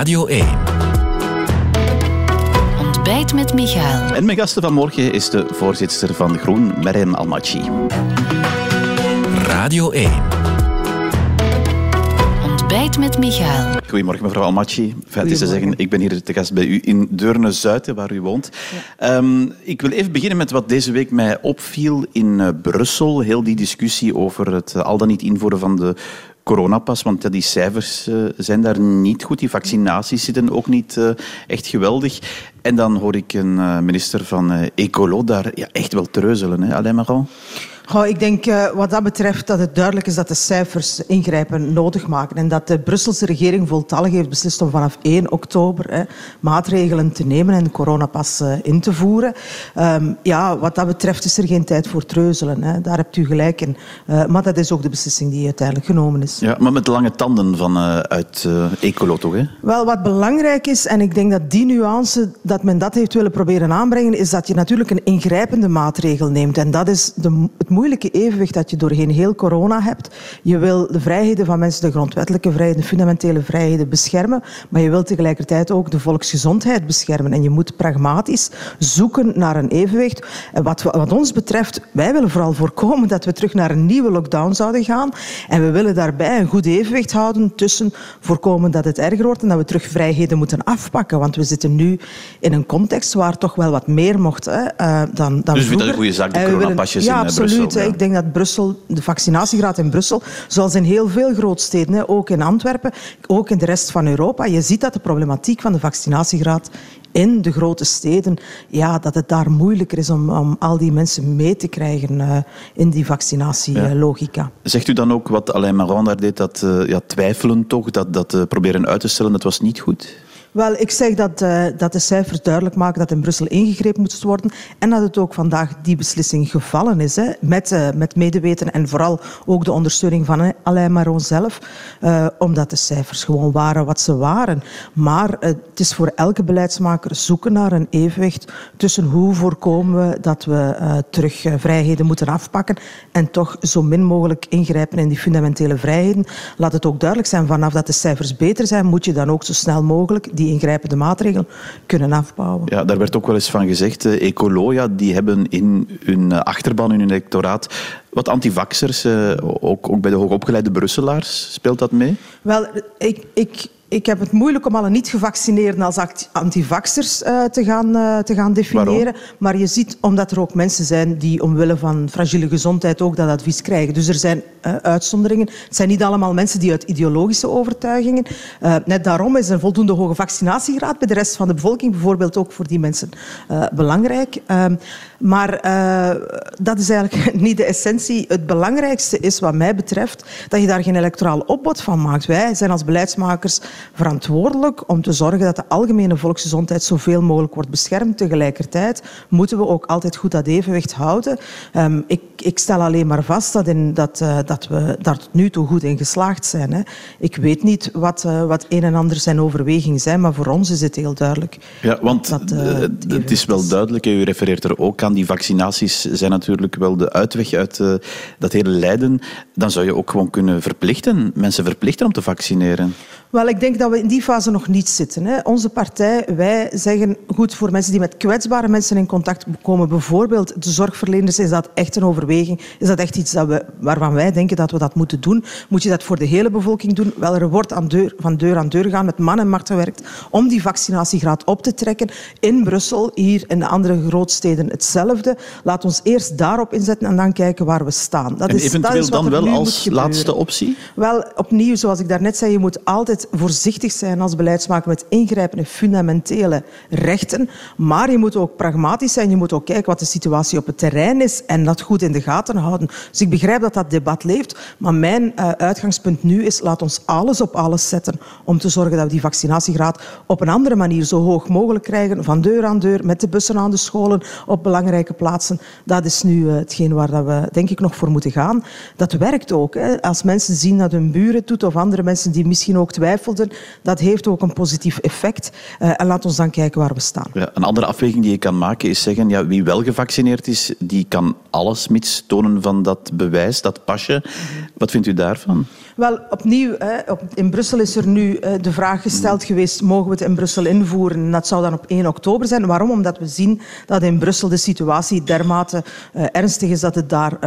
Radio 1. Ontbijt met Michael. En mijn gasten van morgen is de voorzitter van Groen, Merem Almachi. Radio 1. Ontbijt met Michael. Goedemorgen, mevrouw Almachi. Fijn is te zeggen, ik ben hier te gast bij u in Deurne-Zuiden, waar u woont. Ehm, ik wil even beginnen met wat deze week mij opviel in eh, Brussel. Heel die discussie over het eh, al dan niet invoeren van de coronapas, want die cijfers eh, zijn daar niet goed. Die vaccinaties zitten ook niet eh, echt geweldig. En dan hoor ik een eh, minister van Ecolo daar ja, echt wel treuzelen, hè, Alain Marant? Goh, ik denk uh, wat dat betreft dat het duidelijk is dat de cijfers ingrijpen nodig maken en dat de Brusselse regering voltallig heeft beslist om vanaf 1 oktober hè, maatregelen te nemen en de coronapas uh, in te voeren. Um, ja, wat dat betreft is er geen tijd voor treuzelen. Hè. Daar hebt u gelijk in. Uh, maar dat is ook de beslissing die uiteindelijk genomen is. Ja, maar met lange tanden van, uit Ecolo toch? Hè? Wel, wat belangrijk is, en ik denk dat die nuance, dat men dat heeft willen proberen aanbrengen, is dat je natuurlijk een ingrijpende maatregel neemt. En dat is de, het moeilijke evenwicht dat je doorheen heel corona hebt. Je wil de vrijheden van mensen, de grondwettelijke vrijheden, de fundamentele vrijheden beschermen, maar je wilt tegelijkertijd ook de volksgezondheid beschermen. En je moet pragmatisch zoeken naar een evenwicht. En wat, wat ons betreft, wij willen vooral voorkomen dat we terug naar een nieuwe lockdown zouden gaan. En we willen daarbij een goed evenwicht houden tussen voorkomen dat het erger wordt en dat we terug vrijheden moeten afpakken. Want we zitten nu in een context waar toch wel wat meer mocht hè, uh, dan, dan dus vroeger. Dus een goede zaak, de coronapasjes ja, in absoluut. Brussel? Ik denk dat Brussel, de vaccinatiegraad in Brussel, zoals in heel veel grootsteden, ook in Antwerpen, ook in de rest van Europa, je ziet dat de problematiek van de vaccinatiegraad in de grote steden, ja, dat het daar moeilijker is om, om al die mensen mee te krijgen uh, in die vaccinatielogica. Ja. Zegt u dan ook wat Alain Marant daar deed, dat uh, ja, twijfelen toch, dat, dat uh, proberen uit te stellen, dat was niet goed? Wel, ik zeg dat, uh, dat de cijfers duidelijk maken dat in Brussel ingegrepen moet worden en dat het ook vandaag die beslissing gevallen is, hè, met, uh, met medeweten en vooral ook de ondersteuning van Alain Maron zelf, omdat de cijfers gewoon waren wat ze waren. Maar het is voor elke beleidsmaker zoeken naar een evenwicht tussen hoe voorkomen we dat we terug vrijheden moeten afpakken en toch zo min mogelijk ingrijpen in die fundamentele vrijheden. Laat het ook duidelijk zijn, vanaf dat de cijfers beter zijn, moet je dan ook zo snel mogelijk die ingrijpende maatregelen kunnen afbouwen. Ja, daar werd ook wel eens van gezegd, uh, Ecoloja, die hebben in hun achterban, in hun electoraat, wat antivaxers, uh, ook, ook bij de hoogopgeleide Brusselaars, speelt dat mee? Wel, ik... ik ik heb het moeilijk om alle niet-gevaccineerden als antivaxers uh, te, gaan, uh, te gaan definiëren. Waarom? Maar je ziet, omdat er ook mensen zijn die omwille van fragiele gezondheid ook dat advies krijgen. Dus er zijn uh, uitzonderingen. Het zijn niet allemaal mensen die uit ideologische overtuigingen. net daarom is een voldoende hoge vaccinatiegraad bij de rest van de bevolking, bijvoorbeeld ook voor die mensen, belangrijk. Ehm, maar dat is eigenlijk niet de essentie. Het belangrijkste is, wat mij betreft, dat je daar geen electoraal opbod van maakt. Wij zijn als beleidsmakers verantwoordelijk om te zorgen dat de algemene volksgezondheid zoveel mogelijk wordt beschermd. Tegelijkertijd moeten we ook altijd goed dat evenwicht houden. Um, ik, ik, stel alleen maar vast dat, in, dat, dat we daar tot nu toe goed in geslaagd zijn. Hè. Ik weet niet wat, uh, wat een en ander zijn overwegingen zijn, maar voor ons is het heel duidelijk. Ja, want dat, uh, het is wel duidelijk, u refereert er ook aan, die vaccinaties zijn natuurlijk wel de uitweg uit dat hele lijden. Dan zou je ook gewoon kunnen verplichten, mensen verplichten om te vaccineren. Wel, ik denk dat we in die fase nog niet zitten. Hè. Onze partij, wij zeggen goed voor mensen die met kwetsbare mensen in contact komen, bijvoorbeeld de zorgverleners, is dat echt een overweging? Is dat echt iets dat we, waarvan wij denken dat we dat moeten doen? Moet je dat voor de hele bevolking doen? Wel, er wordt aan deur, van deur aan deur gaan met man en macht gewerkt om die vaccinatiegraad op te trekken. In Brussel, hier in de andere grootsteden hetzelfde. Laat ons eerst daarop inzetten en dan kijken waar we staan. Dat en is, eventueel dat is dan wel als laatste optie? Wel, opnieuw, zoals ik daarnet zei, je moet altijd voorzichtig zijn als beleidsmaker met ingrijpen in fundamentele rechten. Maar je moet ook pragmatisch zijn. Je moet ook kijken wat de situatie op het terrein is en dat goed in de gaten houden. Dus ik begrijp dat dat debat leeft. Maar mijn uh, uitgangspunt nu is, laat ons alles op alles zetten om te zorgen dat we die vaccinatiegraad op een andere manier zo hoog mogelijk krijgen. Van deur aan deur, met de bussen aan de scholen, op belangrijke plaatsen. Dat is nu uh, hetgeen waar we denk ik nog voor moeten gaan. Dat werkt ook. Hè. Als mensen zien dat hun buren doet of andere mensen die misschien ook twijfelen dat heeft ook een positief effect. Uh, en laat ons dan kijken waar we staan. Ja, een andere afweging die je kan maken is zeggen, ja, wie wel gevaccineerd is, die kan alles mits tonen van dat bewijs, dat pasje. Wat vindt u daarvan? Wel, opnieuw, in Brussel is er nu uh, de vraag gesteld geweest, mogen we het in Brussel invoeren? dat zou dan op 1 oktober zijn. Waarom? Omdat we zien dat in Brussel de situatie dermate uh, ernstig is dat het daar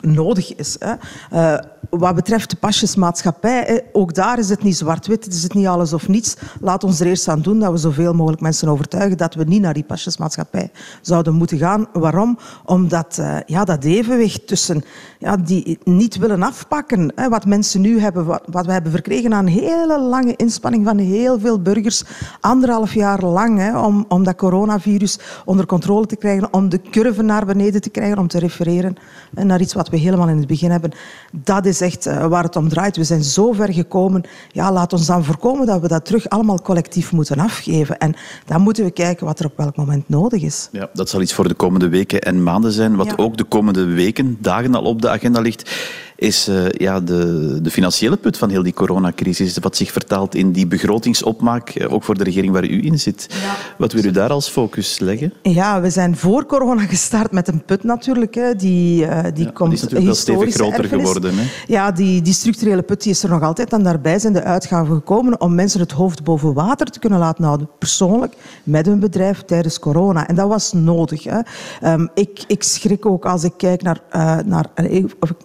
nodig is. Hè. Uh, wat betreft de pasjesmaatschappij, ook daar is het niet zwart-wit, is het niet alles of niets. Laat ons er eerst aan doen dat we zoveel mogelijk mensen overtuigen dat we niet naar die pasjesmaatschappij zouden moeten gaan. Waarom? Omdat uh, ja, dat evenwicht tussen ja, die niet willen afpakken, hè, wat mensen nu hebben, wat, wat we hebben verkregen aan een hele lange inspanning van heel veel burgers, anderhalf jaar lang, hè, om, om dat coronavirus onder controle te krijgen, om de curve naar beneden te krijgen, om te refereren naar iets wat we helemaal in het begin hebben. Dat is echt uh, waar het om draait. We zijn zo ver gekomen. Ja, laat ons dan voorkomen dat we dat terug allemaal collectief moeten afgeven. En dan moeten we kijken wat er op welk moment nodig is. Ja, dat zal iets voor de komende weken en maanden zijn. Wat ja. ook de komende weken, dagen al op de agenda ligt is uh, ja, de, de financiële put van heel die coronacrisis, wat zich vertaalt in die begrotingsopmaak, uh, ook voor de regering waar u in zit. Ja. Wat wil u daar als focus leggen? Ja, we zijn voor corona gestart met een put natuurlijk. Hè. Die, uh, die ja, komt die is natuurlijk wel stevig groter erfenis. geworden. Hè? Ja, die, die structurele put die is er nog altijd. En daarbij zijn de uitgaven gekomen om mensen het hoofd boven water te kunnen laten houden. Persoonlijk, met hun bedrijf tijdens corona. En dat was nodig. Hè. Um, ik, ik schrik ook als ik kijk naar... naar of ik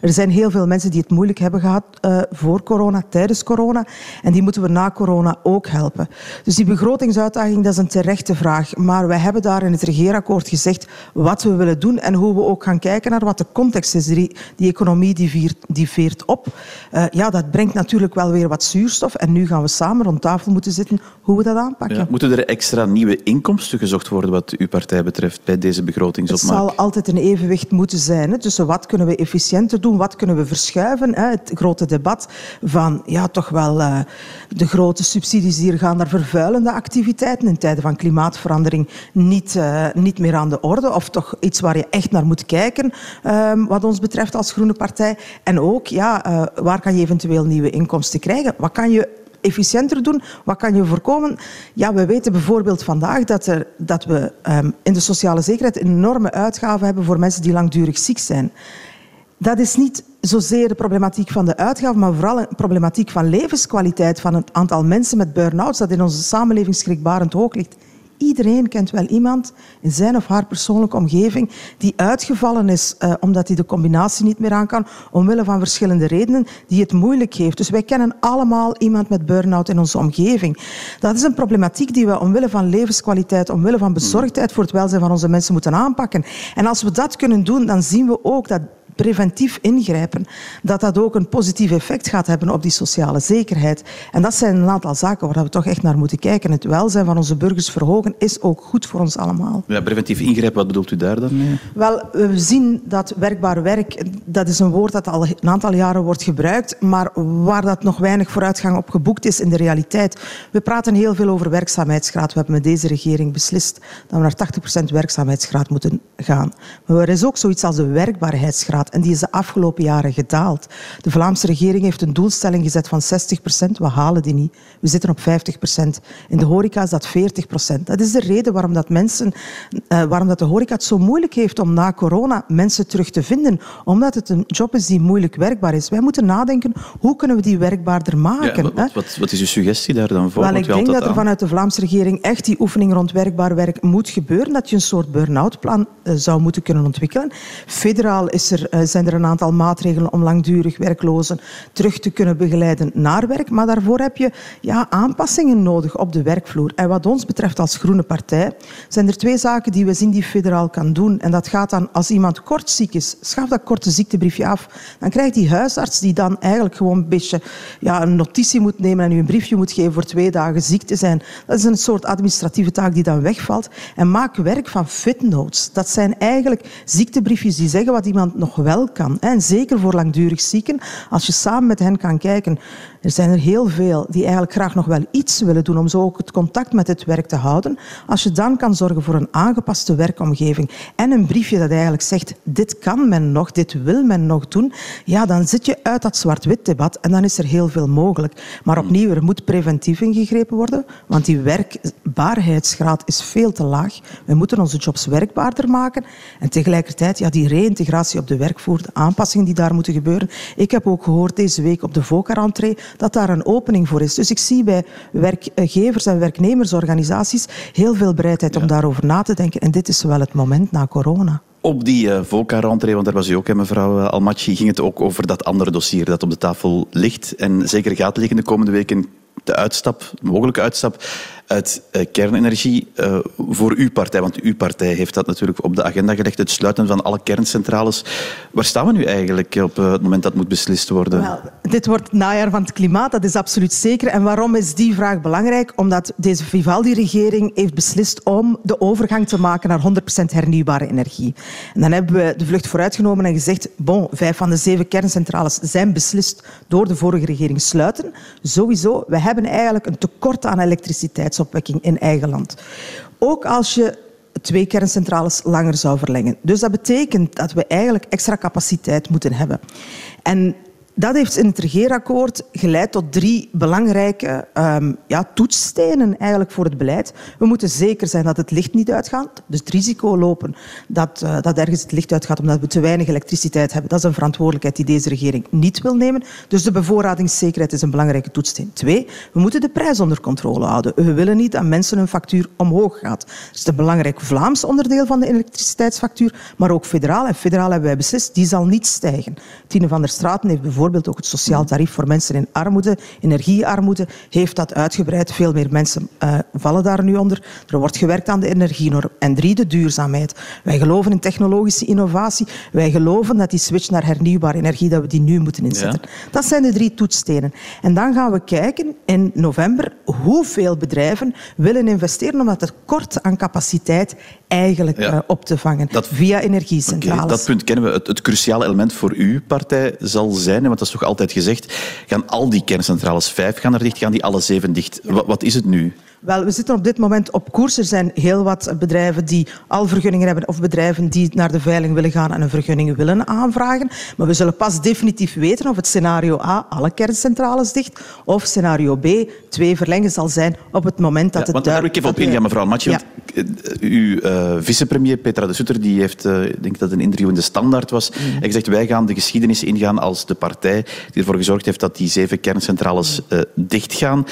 er zijn heel veel mensen die het moeilijk hebben gehad uh, voor corona, tijdens corona. En die moeten we na corona ook helpen. Dus die begrotingsuitdaging, dat is een terechte vraag. Maar wij hebben daar in het regeerakkoord gezegd wat we willen doen en hoe we ook gaan kijken naar wat de context is. Die, die economie die, viert, die veert op. Uh, ja, dat brengt natuurlijk wel weer wat zuurstof. En nu gaan we samen rond tafel moeten zitten hoe we dat aanpakken. Ja, moeten er extra nieuwe inkomsten gezocht worden wat uw partij betreft bij deze begrotingsopmaak? Het zal altijd een evenwicht moeten zijn hè, tussen wat kunnen we efficiënt te doen, wat kunnen we verschuiven. Het grote debat van ja, toch wel uh, de grote subsidies die er gaan naar vervuilende activiteiten in tijden van klimaatverandering niet, uh, niet meer aan de orde. Of toch iets waar je echt naar moet kijken, uh, wat ons betreft als Groene Partij. En ook, ja, eh, waar kan je eventueel nieuwe inkomsten krijgen? Wat kan je efficiënter doen? Wat kan je voorkomen? Ja, we weten bijvoorbeeld vandaag dat, er, dat we um, in de sociale zekerheid enorme uitgaven hebben voor mensen die langdurig ziek zijn. Dat is niet zozeer de problematiek van de uitgaven, maar vooral een problematiek van levenskwaliteit van het aantal mensen met burn-outs dat in onze samenleving schrikbarend hoog ligt. Iedereen kent wel iemand in zijn of haar persoonlijke omgeving die uitgevallen is uh, omdat hij de combinatie niet meer aan kan, omwille van verschillende redenen, die het moeilijk heeft. Dus wij kennen allemaal iemand met burn-out in onze omgeving. Dat is een problematiek die we omwille van levenskwaliteit, omwille van bezorgdheid voor het welzijn van onze mensen moeten aanpakken. En als we dat kunnen doen, dan zien we ook dat preventief ingrijpen, dat dat ook een positief effect gaat hebben op die sociale zekerheid. En dat zijn een aantal zaken waar we toch echt naar moeten kijken. Het welzijn van onze burgers verhogen is ook goed voor ons allemaal. Ja, preventief ingrijpen, wat bedoelt u daar dan mee? Wel, we zien dat werkbaar werk, dat is een woord dat al een aantal jaren wordt gebruikt, maar waar dat nog weinig vooruitgang op geboekt is in de realiteit. We praten heel veel over werkzaamheidsgraad. We hebben met deze regering beslist dat we naar 80% werkzaamheidsgraad moeten gaan. Maar er is ook zoiets als de werkbaarheidsgraad en die is de afgelopen jaren gedaald. De Vlaamse regering heeft een doelstelling gezet van 60 procent. We halen die niet. We zitten op 50 procent. In de horeca is dat 40 procent. Dat is de reden waarom, dat mensen, uh, waarom dat de horeca het zo moeilijk heeft om na corona mensen terug te vinden. Omdat het een job is die moeilijk werkbaar is. Wij moeten nadenken, hoe kunnen we die werkbaarder maken? Ja, wat, wat, wat, is uw suggestie daar dan voor? Wel, ik denk dat er aan? vanuit de Vlaamse regering echt die oefening rond werkbaar werk moet gebeuren. Dat je een soort burn-out plan zou moeten kunnen ontwikkelen. Federaal is er uh, zijn er een aantal maatregelen om langdurig werklozen terug te kunnen begeleiden naar werk. Maar daarvoor heb je ja, aanpassingen nodig op de werkvloer. En wat ons betreft als Groene Partij zijn er twee zaken die we zien die federaal kan doen. En dat gaat dan als iemand kort ziek is, schaf dat korte ziektebriefje af. Dan krijgt die huisarts die dan eigenlijk gewoon een beetje ja, een notitie moet nemen en u een briefje moet geven voor twee dagen ziek te zijn. Dat is een soort administratieve taak die dan wegvalt. En maak werk van fitnotes. Dat zijn eigenlijk ziektebriefjes die zeggen wat iemand nog wel kan. En zeker voor langdurig zieken, als je samen met hen kan kijken er zijn er heel veel die eigenlijk graag nog wel iets willen doen om zo ook het contact met het werk te houden. Als je dan kan zorgen voor een aangepaste werkomgeving en een briefje dat eigenlijk zegt dit kan men nog, dit wil men nog doen, ja, dan zit je uit dat zwart-wit debat en dan is er heel veel mogelijk. Maar opnieuw, er moet preventief ingegrepen worden, want die werkbaarheidsgraad is veel te laag. We moeten onze jobs werkbaarder maken en tegelijkertijd ja, die reïntegratie op de werkvoer, de aanpassingen die daar moeten gebeuren. Ik heb ook gehoord deze week op de VOCA-rentree dat daar een opening voor is. Dus ik zie bij werkgevers en werknemersorganisaties heel veel bereidheid om daarover na te denken. En dit is wel het moment na corona. Op die uh, VOCA-rentree, want daar was u ook, hè, mevrouw eh, Almachi, ging het ook over dat andere dossier dat op de tafel ligt en zeker gaat liggen de komende weken, de uitstap, de mogelijke uitstap uit uh, kernenergie uh, voor uw partij? Want uw partij heeft dat natuurlijk op de agenda gelegd, het sluiten van alle kerncentrales. Waar staan we nu eigenlijk op uh, het moment dat moet beslist worden? Dit wordt najaar van het klimaat, dat is absoluut zeker. En waarom is die vraag belangrijk? Omdat deze Vivaldi-regering heeft beslist om de overgang te maken naar 100% hernieuwbare energie. En dan hebben we de vlucht vooruitgenomen en gezegd, bon, vijf van de zeven kerncentrales zijn beslist door de vorige regering sluiten. Sowieso, we hebben eigenlijk een tekort aan elektriciteit opwekking in eigen land. Ook als je twee kerncentrales langer zou verlengen. Dus dat betekent dat we eigenlijk extra capaciteit moeten hebben. En dat heeft in het regeerakkoord geleid tot drie belangrijke um, ja, toetsstenen eigenlijk voor het beleid. We moeten zeker zijn dat het licht niet uitgaat. Dus het risico lopen dat, uh, dat ergens het licht uitgaat omdat we te weinig elektriciteit hebben. Dat is een verantwoordelijkheid die deze regering niet wil nemen. Dus de bevoorradingszekerheid is een belangrijke toetssteen. Twee, we moeten de prijs onder controle houden. We willen niet dat mensen hun factuur omhoog gaat. Dat is een belangrijk Vlaams onderdeel van de elektriciteitsfactuur, maar ook federaal. En federaal hebben wij beslist, die zal niet stijgen. Tine van der Straten heeft bijvoorbeeld bijvoorbeeld ook het sociaal tarief voor mensen in armoede, energiearmoede, heeft dat uitgebreid. Veel meer mensen uh, vallen daar nu onder. Er wordt gewerkt aan de energienorm. En drie, de duurzaamheid. Wij geloven in technologische innovatie. Wij geloven dat die switch naar hernieuwbare energie, dat we die nu moeten inzetten. Ja. Dat zijn de drie toetsstenen. En dan gaan we kijken in november hoeveel bedrijven willen investeren om dat tekort aan capaciteit eigenlijk ja. uh, op te vangen dat, via energiecentrales. Okay, dat punt kennen we. Het, het, cruciale element voor uw partij zal zijn, want dat is toch altijd gezegd, gaan al die kerncentrales vijf gaan er dicht, gaan die alle zeven dicht. Ja. Wat, wat is het nu? Wel, we zitten op dit moment op koers. Er zijn heel wat bedrijven die al vergunningen hebben of bedrijven die naar de veiling willen gaan en een vergunning willen aanvragen. Maar we zullen pas definitief weten of het scenario A, alle kerncentrales dicht, of scenario B, twee verlengen zal zijn op het moment dat ja, het want Daar wil ik even op ingaan, mevrouw Matje. Ja. Uw uh, vicepremier Petra de Sutter die heeft, uh, ik denk dat het een interview in de Standaard was, mm. en gezegd wij gaan de geschiedenis ingaan als de partij die ervoor gezorgd heeft dat die zeven kerncentrales uh, dichtgaan.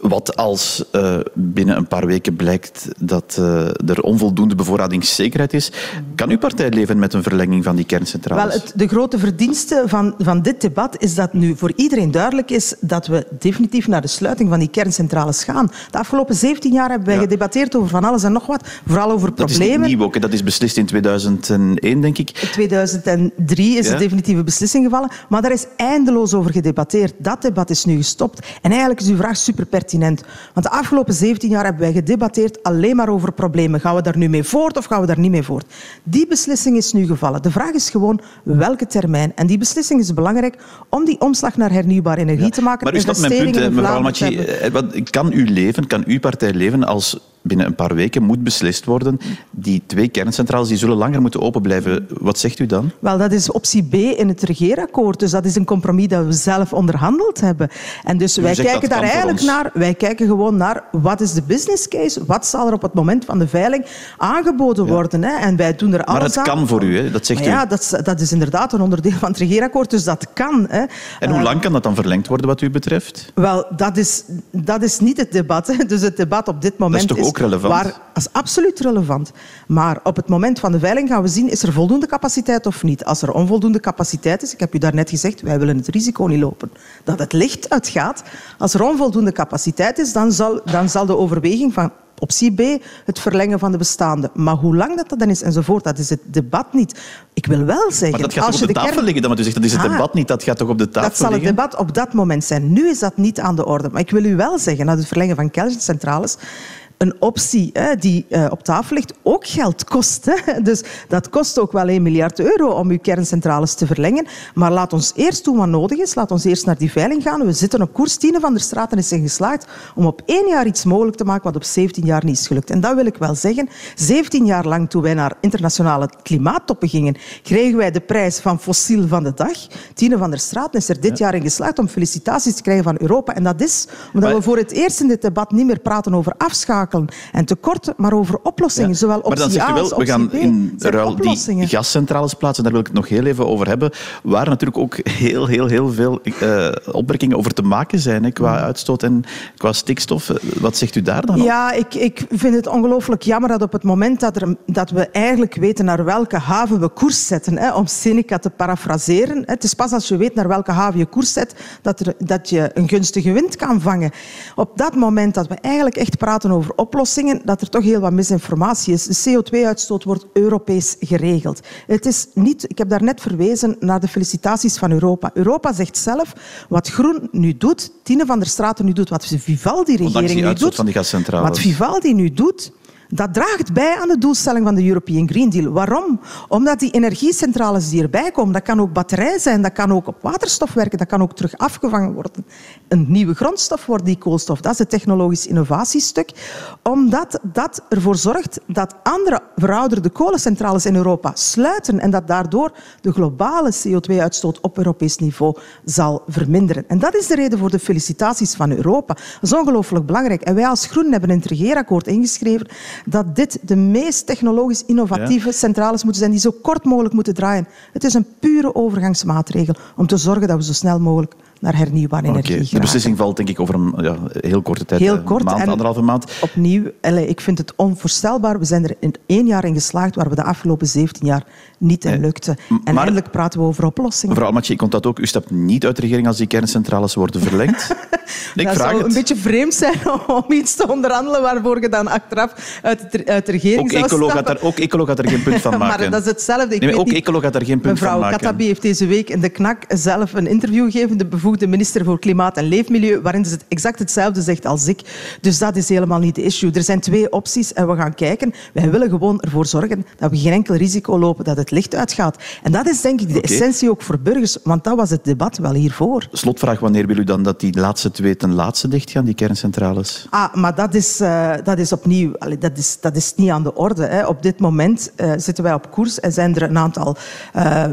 Wat als uh, binnen een paar weken blijkt dat uh, er onvoldoende bevoorradingszekerheid is, kan uw partij leven met een verlenging van die kerncentrales? Wel, het, de grote verdienste van, van dit debat is dat nu voor iedereen duidelijk is dat we definitief naar de sluiting van die kerncentrales gaan. De afgelopen 17 jaar hebben wij ja. gedebatteerd over van alles en nog wat, vooral over problemen. Dat is niet nieuw ook, dat is beslist in 2001, denk ik. In 2003 is ja. de definitieve beslissing gevallen, maar daar is eindeloos over gedebatteerd. Dat debat is nu gestopt. En eigenlijk is uw vraag super pertinent. Want de afgelopen 17 jaar hebben wij gedebatteerd alleen maar over problemen. Gaan we daar nu mee voort of gaan we daar niet mee voort? Die beslissing is nu gevallen. De vraag is gewoon welke termijn. En die beslissing is belangrijk om die omslag naar hernieuwbare energie ja. te maken. Maar u snapt mijn punt, mevrouw Machi. Kan u leven, kan uw partij leven als binnen een paar weken moet beslist worden. Die twee kerncentrales die zullen langer moeten open blijven. Wat zegt u dan? Wel, dat is optie B in het regeerakkoord. Dus dat is een compromis dat we zelf onderhandeld hebben. En dus wij kijken daar eigenlijk naar. Wij kijken gewoon naar wat is de business case? Wat zal er op het moment van de veiling aangeboden ja. worden? Hè? En wij doen er alles aan. Maar het kan voor u, hè? dat zegt maar u. Ja, dat, dat is inderdaad een onderdeel van het regeerakkoord. Dus dat kan. Hè? En hoe lang kan dat dan verlengd worden wat u betreft? Wel, dat is, dat is niet het debat. Hè? Dus het debat op dit moment dat is toch ook relevant? Waar, dat is absoluut relevant. Maar op het moment van de veiling gaan we zien, is er voldoende capaciteit of niet? Als er onvoldoende capaciteit is, ik heb u daarnet gezegd, wij willen het risico niet lopen dat het licht uitgaat. Als er onvoldoende capaciteit is, dan zal, dan zal de overweging van optie B, het verlengen van de bestaande. Maar hoe lang dat, dat dan is enzovoort, dat is het debat niet. Ik wil wel zeggen... Maar dat gaat als op de, tafel kern... liggen dan? Want u zegt, dat is het ah, debat niet, dat gaat toch op de tafel liggen? Dat zal het debat op dat moment zijn. Nu is dat niet aan de orde. Maar ik wil u wel zeggen, dat het verlengen van kerncentrales een optie hè, die uh, op tafel ligt ook geld kost. Hè. Dus dat kost ook wel 1 miljard euro om uw kerncentrales te verlengen. Maar laat ons eerst doen wat nodig is. Laat ons eerst naar die veiling gaan. We zitten op koers. Tine van der Straten is in geslaagd om op één jaar iets mogelijk te maken wat op 17 jaar niet is gelukt. En dat wil ik wel zeggen. 17 jaar lang, toen wij naar internationale klimaattoppen gingen, kregen wij de prijs van fossiel van de dag. Tine van der Straten is er dit jaar in geslaagd om felicitaties te krijgen van Europa. En dat is omdat we voor het eerst in dit debat niet meer praten over en tekorten, maar over oplossingen. Zowel optie maar dan zegt u wel, we gaan in ruil die gascentrales plaatsen, daar wil ik het nog heel even over hebben, waar natuurlijk ook heel, heel, heel veel uh, opmerkingen over te maken zijn, hè, qua uitstoot en qua stikstof. Wat zegt u daar dan Ja, ik, ik vind het ongelooflijk jammer dat op het moment dat, er, dat we eigenlijk weten naar welke haven we koers zetten, hè, om Seneca te parafraseren, het is pas als je weet naar welke haven je koers zet, dat, er, dat je een gunstige wind kan vangen. Op dat moment dat we eigenlijk echt praten over oplossingen, dat er toch heel wat misinformatie is. De CO2-uitstoot wordt Europees geregeld. Het is niet, ik heb daarnet verwezen naar de felicitaties van Europa. Europa zegt zelf wat Groen nu doet, Tine van der Straten nu doet, wat Vivaldi-regering nu doet. Van die wat Vivaldi nu doet, dat draagt bij aan de doelstelling van de European Green Deal. Waarom? Omdat die energiecentrales die erbij komen, dat kan ook batterij zijn, dat kan ook op waterstof werken, dat kan ook terug afgevangen worden. Een nieuwe grondstof wordt die koolstof. Dat is het technologisch innovatiestuk. Omdat dat ervoor zorgt dat andere verouderde kolencentrales in Europa sluiten en dat daardoor de globale CO2-uitstoot op Europees niveau zal verminderen. En dat is de reden voor de felicitaties van Europa. Dat is ongelooflijk belangrijk. En wij als Groenen hebben een regeerakkoord ingeschreven dat dit de meest technologisch innovatieve centrales moeten zijn die zo kort mogelijk moeten draaien. Het is een pure overgangsmaatregel om te zorgen dat we zo snel mogelijk naar hernieuwbare energie. De beslissing valt denk ik over een ja, heel korte tijd, heel kort, een maand, anderhalve maand. Opnieuw, ik vind het onvoorstelbaar. We zijn er in één jaar in geslaagd waar we de afgelopen 17 jaar niet in lukten. En maar, eindelijk praten we over oplossingen. Mevrouw Almatje, ik dat ook. U stapt niet uit de regering als die kerncentrales worden verlengd. ik dat zou het. een beetje vreemd zijn om iets te onderhandelen waarvoor je dan achteraf uit de, uit de regering ook zou ecoloog stappen. Had er, ook ecoloog had er geen punt van maken. maar dat is hetzelfde. Ik nee, ook ecoloog had er geen punt van maken. Mevrouw Katabi heeft deze week in de KNAK zelf een interview gegeven. De de minister voor Klimaat en Leefmilieu, waarin ze exact hetzelfde zegt als ik. Dus dat is helemaal niet de issue. Er zijn twee opties en we gaan kijken. Wij willen gewoon ervoor zorgen dat we geen enkel risico lopen dat het licht uitgaat. En dat is denk ik de essentie ook voor burgers, want dat was het debat wel hiervoor. Slotvraag, wanneer wil u dan dat die laatste twee ten laatste dichtgaan, die kerncentrales? Ah, maar dat is, uh, dat is opnieuw, dat is, dat is niet aan de orde. Hè. Op dit moment uh, zitten wij op koers en zijn er een aantal uh,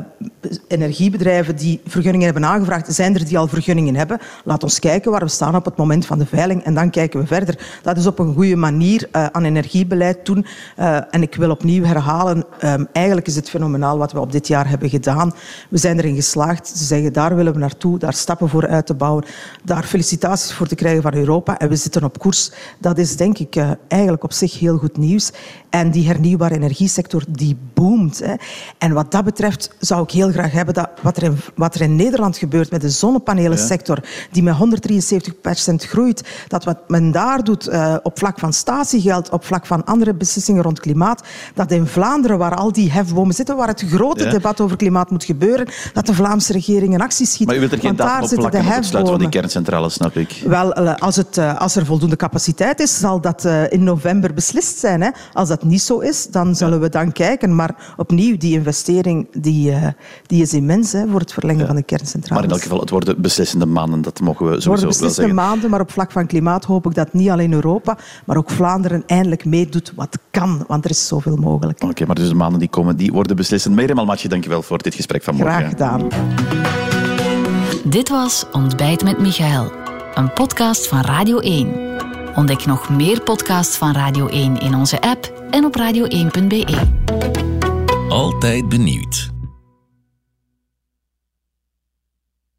energiebedrijven die vergunningen hebben aangevraagd. Zijn er die al vergunningen hebben? Laat ons kijken waar we staan op het moment van de veiling en dan kijken we verder. Dat is op een goede manier uh, aan energiebeleid doen. Uh, en ik wil opnieuw herhalen, um, eigenlijk is het fenomenaal wat we op dit jaar hebben gedaan. We zijn erin geslaagd. Ze zeggen, daar willen we naartoe, daar stappen voor uit te bouwen, daar felicitaties voor te krijgen van Europa. En we zitten op koers. Dat is denk ik uh, eigenlijk op zich heel goed nieuws. En die hernieuwbare energiesector, die boomt. Hè. En wat dat betreft zou ik heel graag hebben dat wat er in, wat er in Nederland gebeurt met de zonnepanelensector, die met 173% groeit, dat wat men daar doet uh, op vlak van statiegeld, op vlak van andere beslissingen rond klimaat, dat in Vlaanderen, waar al die hefbomen zitten, waar het grote ja. debat over klimaat moet gebeuren, dat de Vlaamse regering een actie schiet. Maar u wilt er geen plakken op het sluiten van die kerncentrales, snap ik? Wel, uh, als, het, uh, als er voldoende capaciteit is, zal dat in november beslist zijn. Hè. Als dat niet zo is, dan zullen we dan kijken. Maar opnieuw, die investering die, die is immens hè, voor het verlengen ja. van de kerncentrales. Maar in elk geval, het worden beslissende maanden, dat mogen we sowieso worden beslissende maanden, maar op vlak van klimaat hoop ik dat niet alleen Europa, maar ook Vlaanderen eindelijk meedoet wat kan, want er is zoveel mogelijk. Oké, okay, maar dus de maanden die komen, die worden beslissend. Mirjam Almatje, dankjewel voor dit gesprek van morgen. Graag gedaan. Dit was Ontbijt met Michael, een podcast van Radio 1. Ontdek nog meer podcasts van Radio 1 in onze app en op radio1.be. Altijd benieuwd.